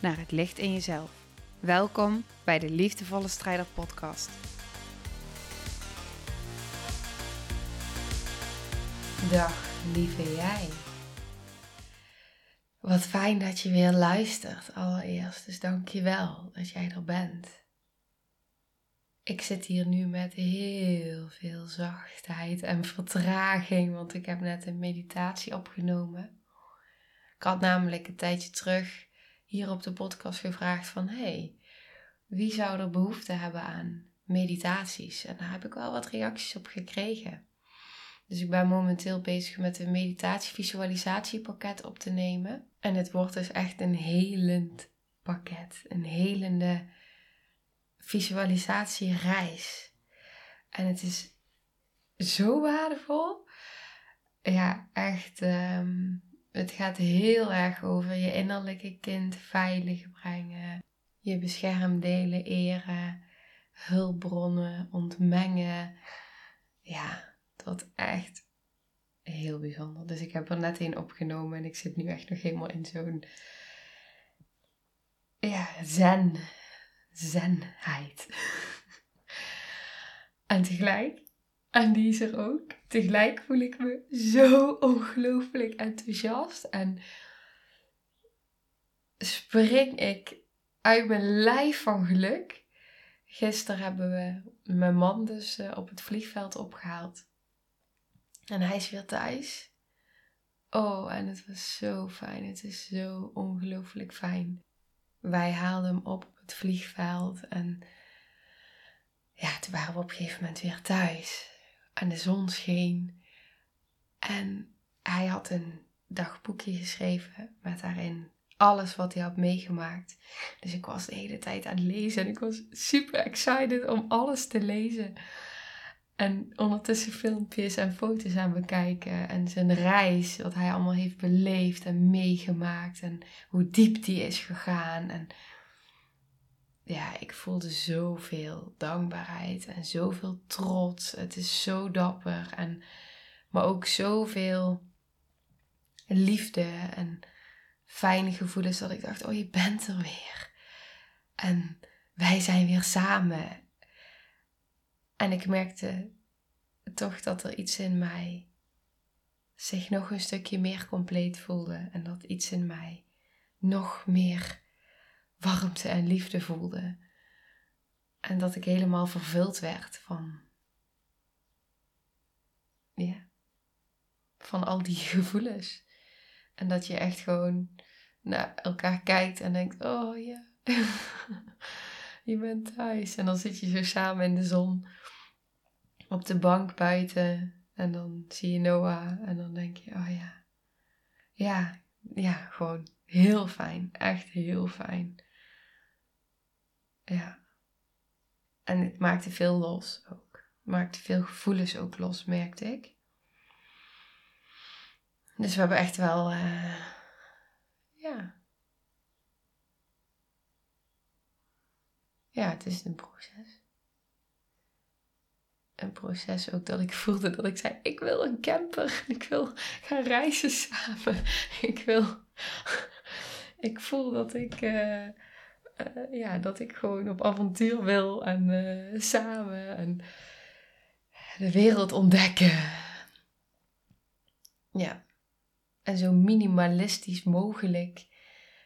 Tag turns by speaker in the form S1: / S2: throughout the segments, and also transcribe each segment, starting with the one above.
S1: naar het licht in jezelf. Welkom bij de Liefdevolle Strijder Podcast. Dag lieve jij. Wat fijn dat je weer luistert allereerst, dus dank je wel dat jij er bent. Ik zit hier nu met heel veel zachtheid en vertraging, want ik heb net een meditatie opgenomen. Ik had namelijk een tijdje terug hier op de podcast gevraagd van hey, wie zou er behoefte hebben aan meditaties? En daar heb ik wel wat reacties op gekregen. Dus ik ben momenteel bezig met een meditatie-visualisatiepakket op te nemen. En het wordt dus echt een helend pakket. Een helende visualisatiereis. En het is zo waardevol. Ja, echt. Ehm, het gaat heel erg over je innerlijke kind veilig brengen. Je beschermdelen eren. Hulpbronnen ontmengen. Ja, dat echt heel bijzonder. Dus ik heb er net een opgenomen en ik zit nu echt nog helemaal in zo'n ja, zen, zenheid. en tegelijk, en die is er ook, tegelijk voel ik me zo ongelooflijk enthousiast en spring ik uit mijn lijf van geluk. Gisteren hebben we mijn man dus eh, op het vliegveld opgehaald. En hij is weer thuis. Oh, en het was zo fijn. Het is zo ongelooflijk fijn. Wij haalden hem op op het vliegveld en ja, toen waren we op een gegeven moment weer thuis. En de zon scheen. En hij had een dagboekje geschreven met daarin alles wat hij had meegemaakt. Dus ik was de hele tijd aan het lezen en ik was super excited om alles te lezen. En ondertussen filmpjes en foto's aan bekijken. En zijn reis, wat hij allemaal heeft beleefd en meegemaakt. En hoe diep die is gegaan. En ja, ik voelde zoveel dankbaarheid en zoveel trots. Het is zo dapper. En, maar ook zoveel liefde en fijne gevoelens dat ik dacht, oh je bent er weer. En wij zijn weer samen. En ik merkte toch dat er iets in mij zich nog een stukje meer compleet voelde. En dat iets in mij nog meer warmte en liefde voelde. En dat ik helemaal vervuld werd van. Ja. Van al die gevoelens. En dat je echt gewoon naar elkaar kijkt en denkt: oh ja, je bent thuis. En dan zit je zo samen in de zon op de bank buiten. En dan zie je Noah en dan denk je: oh ja, ja, ja, gewoon heel fijn. Echt heel fijn. Ja. En het maakte veel los ook. Het maakte veel gevoelens ook los, merkte ik. Dus we hebben echt wel, uh, ja. Ja, het is een proces. Een proces ook dat ik voelde dat ik zei: Ik wil een camper. Ik wil gaan reizen samen. Ik wil. Ik voel dat ik. Uh, uh, ja, dat ik gewoon op avontuur wil en uh, samen en de wereld ontdekken. Ja. En zo minimalistisch mogelijk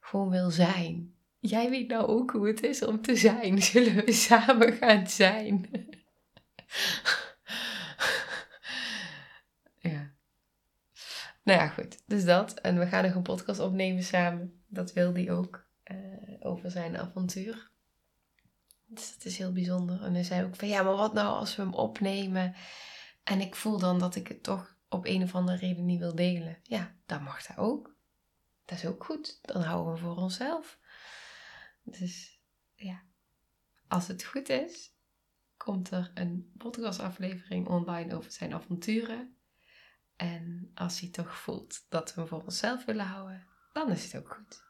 S1: gewoon wil zijn. Jij weet nou ook hoe het is om te zijn. Zullen we samen gaan zijn? ja. Nou ja, goed. Dus dat. En we gaan nog een podcast opnemen samen. Dat wil hij ook. Uh, over zijn avontuur. Dus dat is heel bijzonder. En hij zei ook van ja, maar wat nou als we hem opnemen? En ik voel dan dat ik het toch op een of andere reden niet wil delen. Ja, dan mag dat ook. Dat is ook goed. Dan houden we voor onszelf. Dus ja, als het goed is, komt er een podcastaflevering online over zijn avonturen. En als hij toch voelt dat we hem voor onszelf willen houden, dan is het ook goed.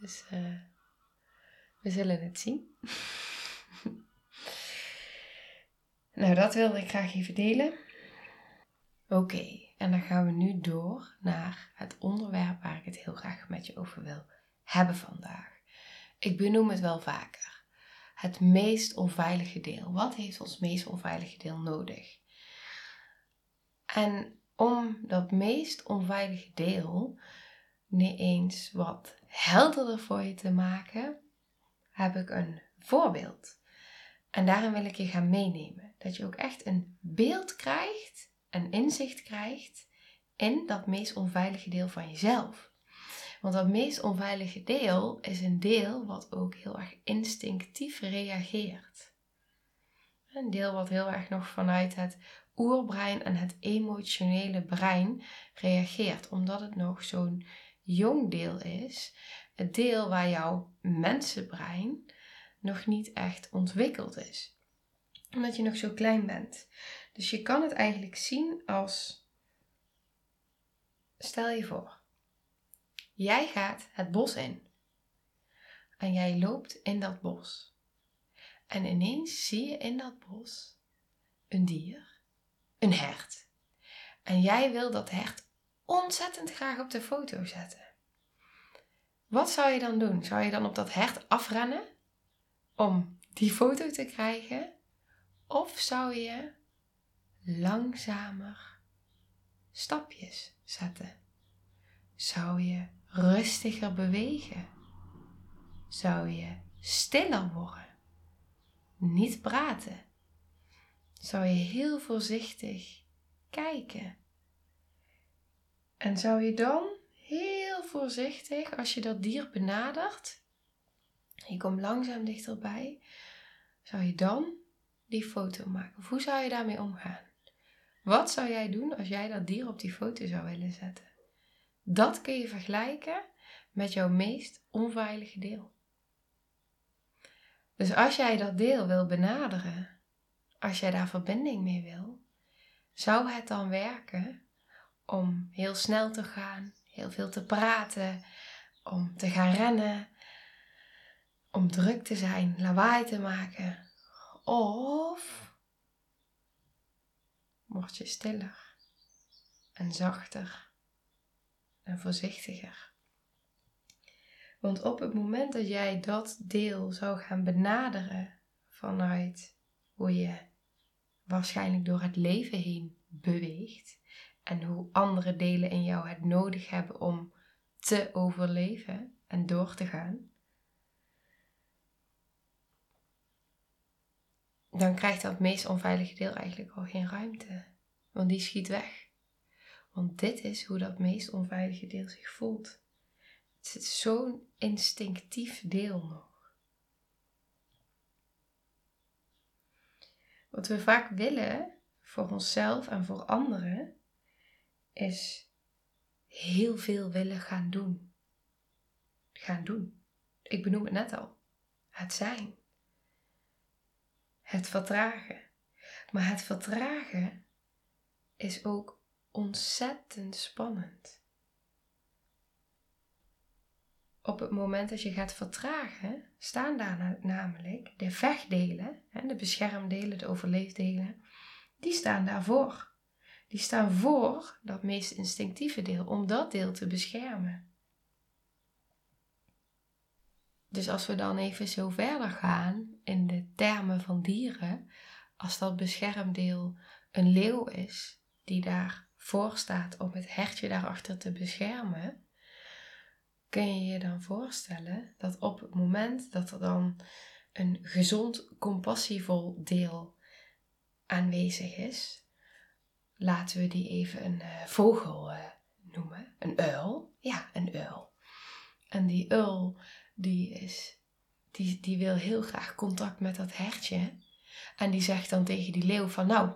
S1: Dus uh, we zullen het zien. nou, dat wilde ik graag even delen. Oké, en dan gaan we nu door naar het onderwerp waar ik het heel graag met je over wil hebben vandaag. Ik benoem het wel vaker. Het meest onveilige deel. Wat heeft ons meest onveilige deel nodig? En om dat meest onveilige deel niet eens wat helderder voor je te maken, heb ik een voorbeeld. En daarin wil ik je gaan meenemen. Dat je ook echt een beeld krijgt, een inzicht krijgt in dat meest onveilige deel van jezelf. Want dat meest onveilige deel is een deel wat ook heel erg instinctief reageert. Een deel wat heel erg nog vanuit het oerbrein en het emotionele brein reageert, omdat het nog zo'n jong deel is. Het deel waar jouw mensenbrein nog niet echt ontwikkeld is. Omdat je nog zo klein bent. Dus je kan het eigenlijk zien als. Stel je voor, jij gaat het bos in. En jij loopt in dat bos. En ineens zie je in dat bos een dier, een hert. En jij wil dat hert ontzettend graag op de foto zetten. Wat zou je dan doen? Zou je dan op dat hert afrennen om die foto te krijgen? Of zou je langzamer stapjes zetten? Zou je rustiger bewegen? Zou je stiller worden? Niet praten? Zou je heel voorzichtig kijken? En zou je dan heel voorzichtig, als je dat dier benadert, je komt langzaam dichterbij, zou je dan die foto maken? Hoe zou je daarmee omgaan? Wat zou jij doen als jij dat dier op die foto zou willen zetten? Dat kun je vergelijken met jouw meest onveilige deel. Dus als jij dat deel wil benaderen, als jij daar verbinding mee wil, zou het dan werken om heel snel te gaan, heel veel te praten, om te gaan rennen, om druk te zijn, lawaai te maken? Of word je stiller en zachter en voorzichtiger? Want op het moment dat jij dat deel zou gaan benaderen vanuit hoe je waarschijnlijk door het leven heen beweegt, en hoe andere delen in jou het nodig hebben om te overleven en door te gaan, dan krijgt dat meest onveilige deel eigenlijk al geen ruimte. Want die schiet weg. Want dit is hoe dat meest onveilige deel zich voelt. Het is zo'n instinctief deel nog. Wat we vaak willen voor onszelf en voor anderen, is heel veel willen gaan doen. Gaan doen. Ik benoem het net al. Het zijn. Het vertragen. Maar het vertragen is ook ontzettend spannend. Op het moment dat je gaat vertragen, staan daar namelijk de vechtdelen, de beschermdelen, de overleefdelen, die staan daarvoor die staan voor dat meest instinctieve deel, om dat deel te beschermen. Dus als we dan even zo verder gaan in de termen van dieren, als dat beschermdeel een leeuw is die daarvoor staat om het hertje daarachter te beschermen, kun je je dan voorstellen dat op het moment dat er dan een gezond, compassievol deel aanwezig is, laten we die even een uh, vogel uh, noemen. Een uil. Ja, een uil. En die uil, die, is, die, die wil heel graag contact met dat hertje. En die zegt dan tegen die leeuw van, nou,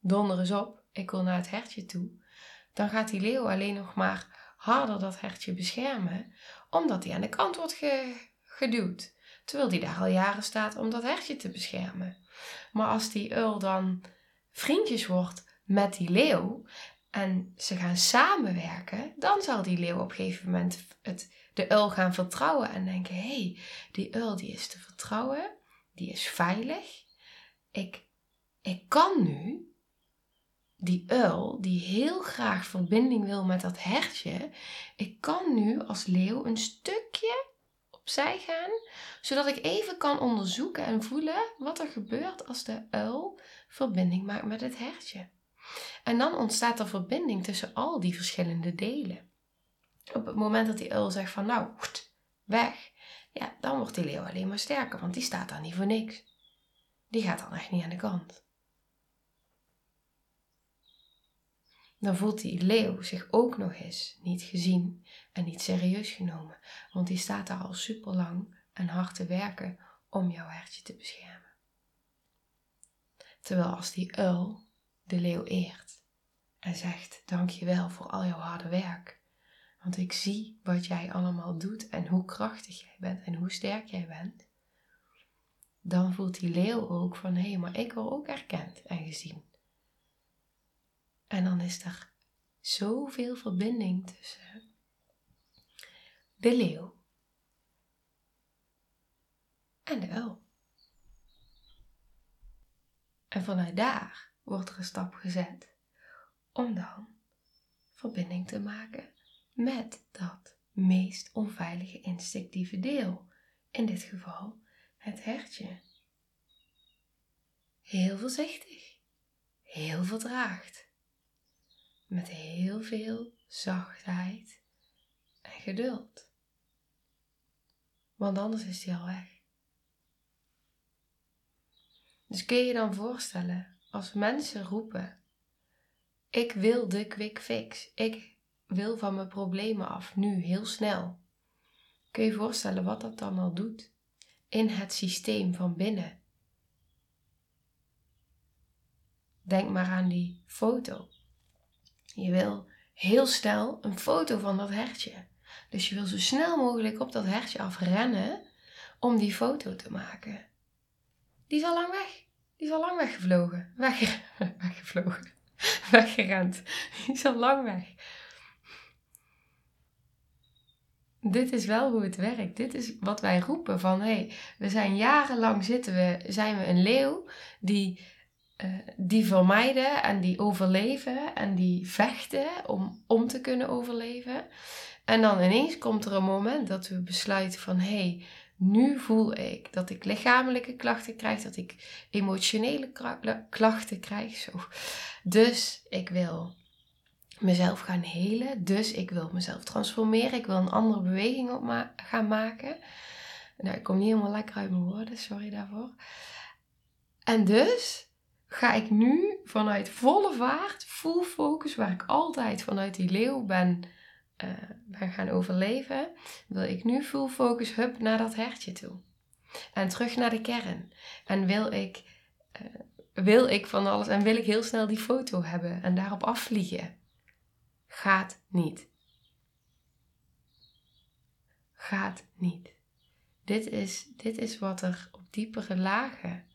S1: donder eens op, ik wil naar het hertje toe. Dan gaat die leeuw alleen nog maar harder dat hertje beschermen, omdat hij aan de kant wordt geduwd. Terwijl die daar al jaren staat om dat hertje te beschermen. Maar als die uil dan vriendjes wordt met die leeuw en ze gaan samenwerken, dan zal die leeuw op een gegeven moment het, de uil gaan vertrouwen en denken: hé, hey, die uil die is te vertrouwen, die is veilig. Ik, ik kan nu die uil die heel graag verbinding wil met dat hertje, ik kan nu als leeuw een stukje opzij gaan, zodat ik even kan onderzoeken en voelen wat er gebeurt als de uil verbinding maakt met het hertje. En dan ontstaat er verbinding tussen al die verschillende delen. Op het moment dat die uil zegt van nou, weg, ja, dan wordt die leeuw alleen maar sterker, want die staat daar niet voor niks. Die gaat dan echt niet aan de kant. dan voelt die leeuw zich ook nog eens niet gezien en niet serieus genomen, want die staat daar al super lang en hard te werken om jouw hertje te beschermen. Terwijl als die uil de leeuw eert en zegt: Dankjewel voor al jouw harde werk, want ik zie wat jij allemaal doet en hoe krachtig jij bent en hoe sterk jij bent. Dan voelt die leeuw ook van hé, hey, maar ik word ook erkend en gezien. En dan is er zoveel verbinding tussen de leeuw en de uil. En vanuit daar wordt er een stap gezet om dan verbinding te maken met dat meest onveilige instinctieve deel. In dit geval het hertje. Heel voorzichtig, heel verdraagd met heel veel zachtheid en geduld. Want anders is die al weg. Dus kun je je dan voorstellen, als mensen roepen: Ik wil de quick fix. Ik wil van mijn problemen af, nu, heel snel. Kun je je voorstellen wat dat dan al doet in het systeem van binnen? Denk maar aan die foto je wil heel snel een foto van dat hertje. Dus je wil zo snel mogelijk op dat hertje afrennen om die foto te maken. Die is al lang weg. Die is al lang weggevlogen. Weg, weggevlogen. Weggerend. Die is al lang weg. Dit is wel hoe het werkt. Dit is wat wij roepen van hé, hey, we zijn jarenlang zitten we, zijn we een leeuw die eh, die vermijden en die overleven en die vechten om, om te kunnen overleven. En dan ineens komt er een moment dat we besluiten van hé, hey, nu voel ik dat ik lichamelijke klachten krijg, dat ik emotionele klachten krijg. Zo. Dus ik wil mezelf gaan helen. Dus ik wil mezelf transformeren. Ik wil een andere beweging op gaan maken. Nou, ik kom niet helemaal lekker uit mijn woorden, sorry daarvoor. En dus ga ik nu vanuit volle vaart, full focus, waar ik altijd vanuit die leeuw ben, uh, ben gaan overleven, wil ik nu full focus hup naar dat hertje toe. En terug naar de kern. En wil ik, uh, wil ik van alles en wil ik heel snel die foto hebben en daarop afvliegen. Gaat niet. Gaat niet. Dit is, dit is wat er op diepere lagen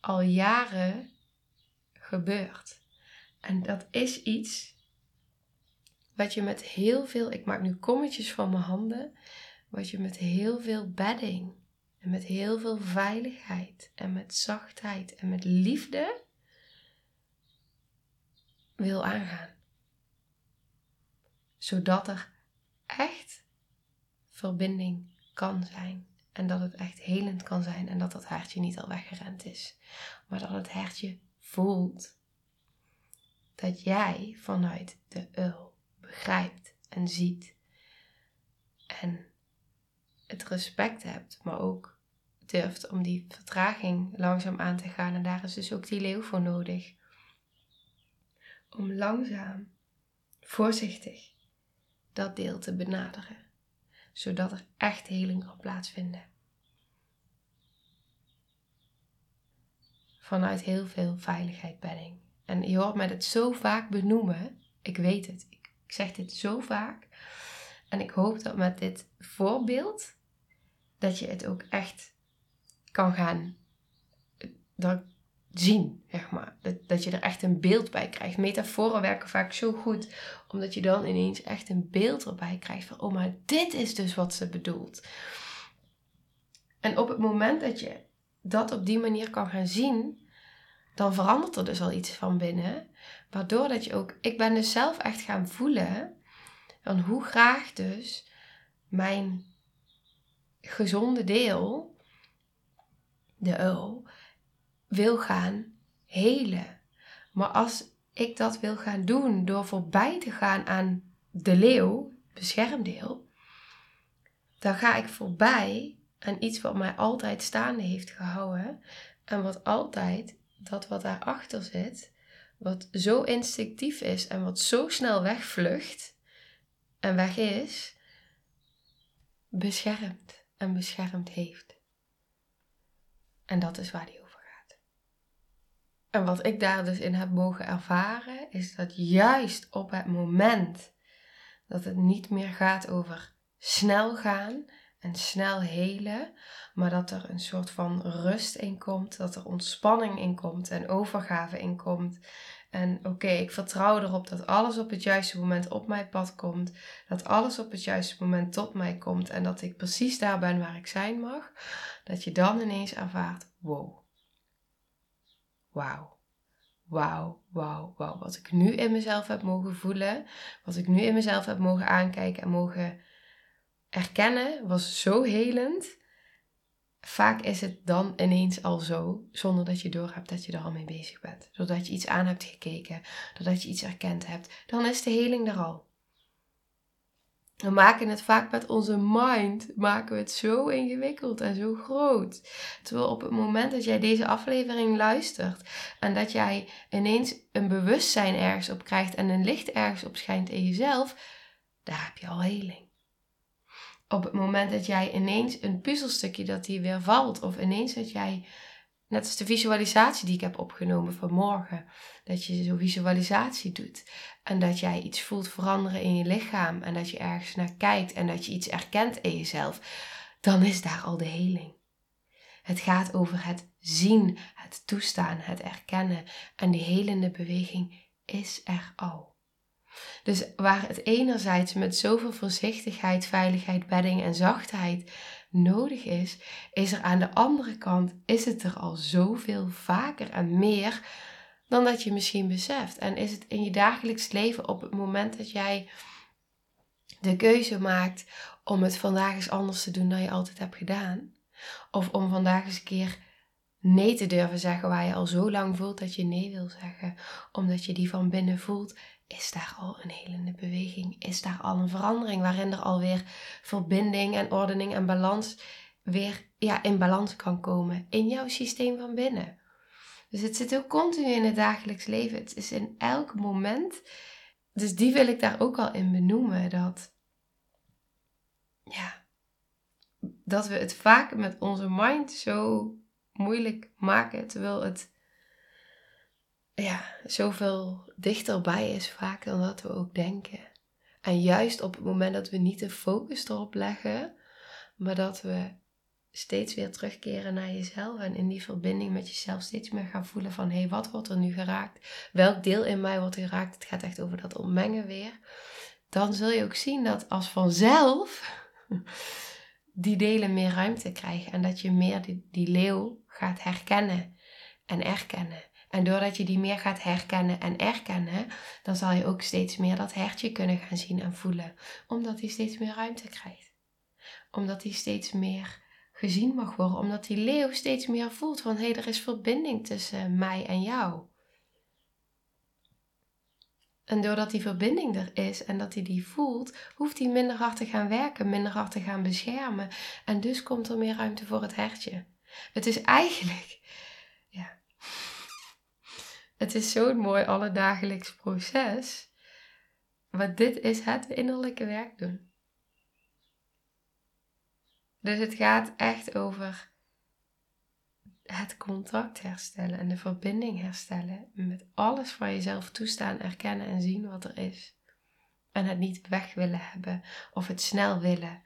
S1: al jaren gebeurt. En dat is iets wat je met heel veel, ik maak nu kommetjes van mijn handen, wat je met heel veel bedding en met heel veel veiligheid en met zachtheid en met liefde wil aangaan. Zodat er echt verbinding kan zijn. En dat het echt helend kan zijn en dat dat hertje niet al weggerend is. Maar dat het hertje voelt dat jij vanuit de ul begrijpt en ziet en het respect hebt, maar ook durft om die vertraging langzaam aan te gaan. En daar is dus ook die leeuw voor nodig. Om langzaam, voorzichtig dat deel te benaderen, zodat er echt heling kan plaatsvinden. vanuit heel veel veiligheid bedding. En je hoort mij dat zo vaak benoemen. Ik weet het. Ik, zeg dit zo vaak. En ik hoop dat met dit voorbeeld dat je het ook echt kan gaan dat zien, zeg maar. Dat, dat je er echt een beeld bij krijgt. Metaforen werken vaak zo goed, omdat je dan ineens echt een beeld erbij krijgt van, oh, maar dit is dus wat ze bedoelt. En op het moment dat je dat op die manier kan gaan zien, dan verandert er dus al iets van binnen. Waardoor dat je ook, ik ben dus zelf echt gaan voelen van hoe graag dus mijn gezonde deel, de O, wil gaan helen. Maar als ik dat wil gaan doen door voorbij te gaan aan de leeuw, beschermdeel, dan ga ik voorbij aan iets wat mij altijd staande heeft gehouden en wat altijd dat wat daarachter zit, wat zo instinctief is en wat zo snel wegvlucht en weg is, beschermt en beschermd heeft. En dat is waar die over gaat. En wat ik daar dus in heb mogen ervaren, is dat juist op het moment dat het niet meer gaat over snel gaan en snel helen, maar dat er een soort van rust in komt, dat er ontspanning in komt en overgave in komt. En oké, ik vertrouw erop dat alles op het juiste moment op mijn pad komt, dat alles op het juiste moment tot mij komt en dat ik precies daar ben waar ik zijn mag, dat je dan ineens ervaart, wow, wauw. Wauw, wauw, wauw. Wat ik nu in mezelf heb mogen voelen, wat ik nu in mezelf heb mogen aankijken en mogen erkennen was zo helend. Vaak is het dan ineens al zo, zonder dat je doorhebt dat je er al mee bezig bent. Doordat je iets aan hebt gekeken, doordat je iets erkend hebt, dan is de heling er al. We maken het vaak met onze mind, maken we het zo ingewikkeld en zo groot. Terwijl op het moment dat jij deze aflevering luistert en dat jij ineens een bewustzijn ergens op krijgt en een licht ergens op schijnt in jezelf, daar heb je al heling op het moment dat jij ineens een puzzelstukje dat die weer valt, of ineens dat jij, net als de visualisatie die ik heb opgenomen vanmorgen, dat je zo'n visualisatie doet en dat jij iets voelt veranderen in je lichaam en dat je ergens naar kijkt en dat je iets erkent in jezelf, dan is daar al de heling. Het gaat over het zien, het toestaan, het erkennen en die helende beweging is er al. Dus waar het enerzijds met zoveel voorzichtigheid, veiligheid, bedding en zachtheid nodig is, is er aan de andere kant, is het er al zoveel vaker en meer dan dat je misschien beseft. En is het in je dagelijks leven op het moment dat jij de keuze maakt om het vandaag eens anders te doen dan je altijd hebt gedaan. Of om vandaag eens een keer nee te durven zeggen waar je al zo lang voelt dat je nee wil zeggen. Omdat je die van binnen voelt is daar al een helende beweging? Is daar al een verandering waarin er alweer verbinding en ordening en balans weer ja, in balans kan komen in jouw systeem van binnen? Dus het zit ook continu in het dagelijks leven. Het is in elk moment. Dus die wil ik daar ook al in benoemen. Dat, ja, dat we het vaak met onze mind zo moeilijk maken. Terwijl het ja, zoveel dichterbij is vaak dan dat we ook denken. En juist op het moment dat we niet de focus erop leggen, maar dat we steeds weer terugkeren naar jezelf en in die verbinding met jezelf steeds meer gaan voelen van hé, hey, wat wordt er nu geraakt? Welk deel in mij wordt geraakt? Het gaat echt over dat ontmengen weer. Dan zul je ook zien dat als vanzelf die delen meer ruimte krijgen en dat je meer die, die leeuw gaat herkennen en erkennen. En doordat je die meer gaat herkennen en erkennen, dan zal je ook steeds meer dat hertje kunnen gaan zien en voelen. Omdat hij steeds meer ruimte krijgt. Omdat hij steeds meer gezien mag worden. Omdat die leeuw steeds meer voelt van hé, hey, er is verbinding tussen mij en jou. En doordat die verbinding er is en dat hij die voelt, hoeft hij minder hard te gaan werken, minder hard te gaan beschermen. En dus komt er meer ruimte voor het hertje. Het is eigenlijk het is zo'n mooi alledagelijks proces. Maar dit is het innerlijke werk doen. Dus het gaat echt over het contact herstellen en de verbinding herstellen. Met alles van jezelf toestaan, erkennen en zien wat er is. En het niet weg willen hebben of het snel willen.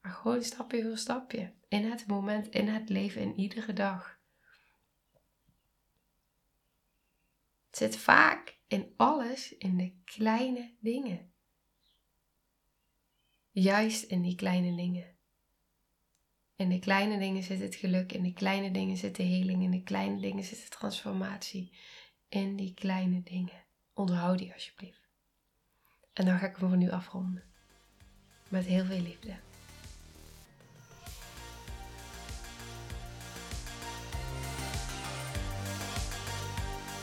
S1: Maar gewoon stapje voor stapje. In het moment, in het leven, in iedere dag. Zit vaak in alles, in de kleine dingen. Juist in die kleine dingen. In de kleine dingen zit het geluk, in de kleine dingen zit de heling, in de kleine dingen zit de transformatie. In die kleine dingen. Onthoud die alsjeblieft. En dan ga ik hem voor nu afronden. Met heel veel liefde.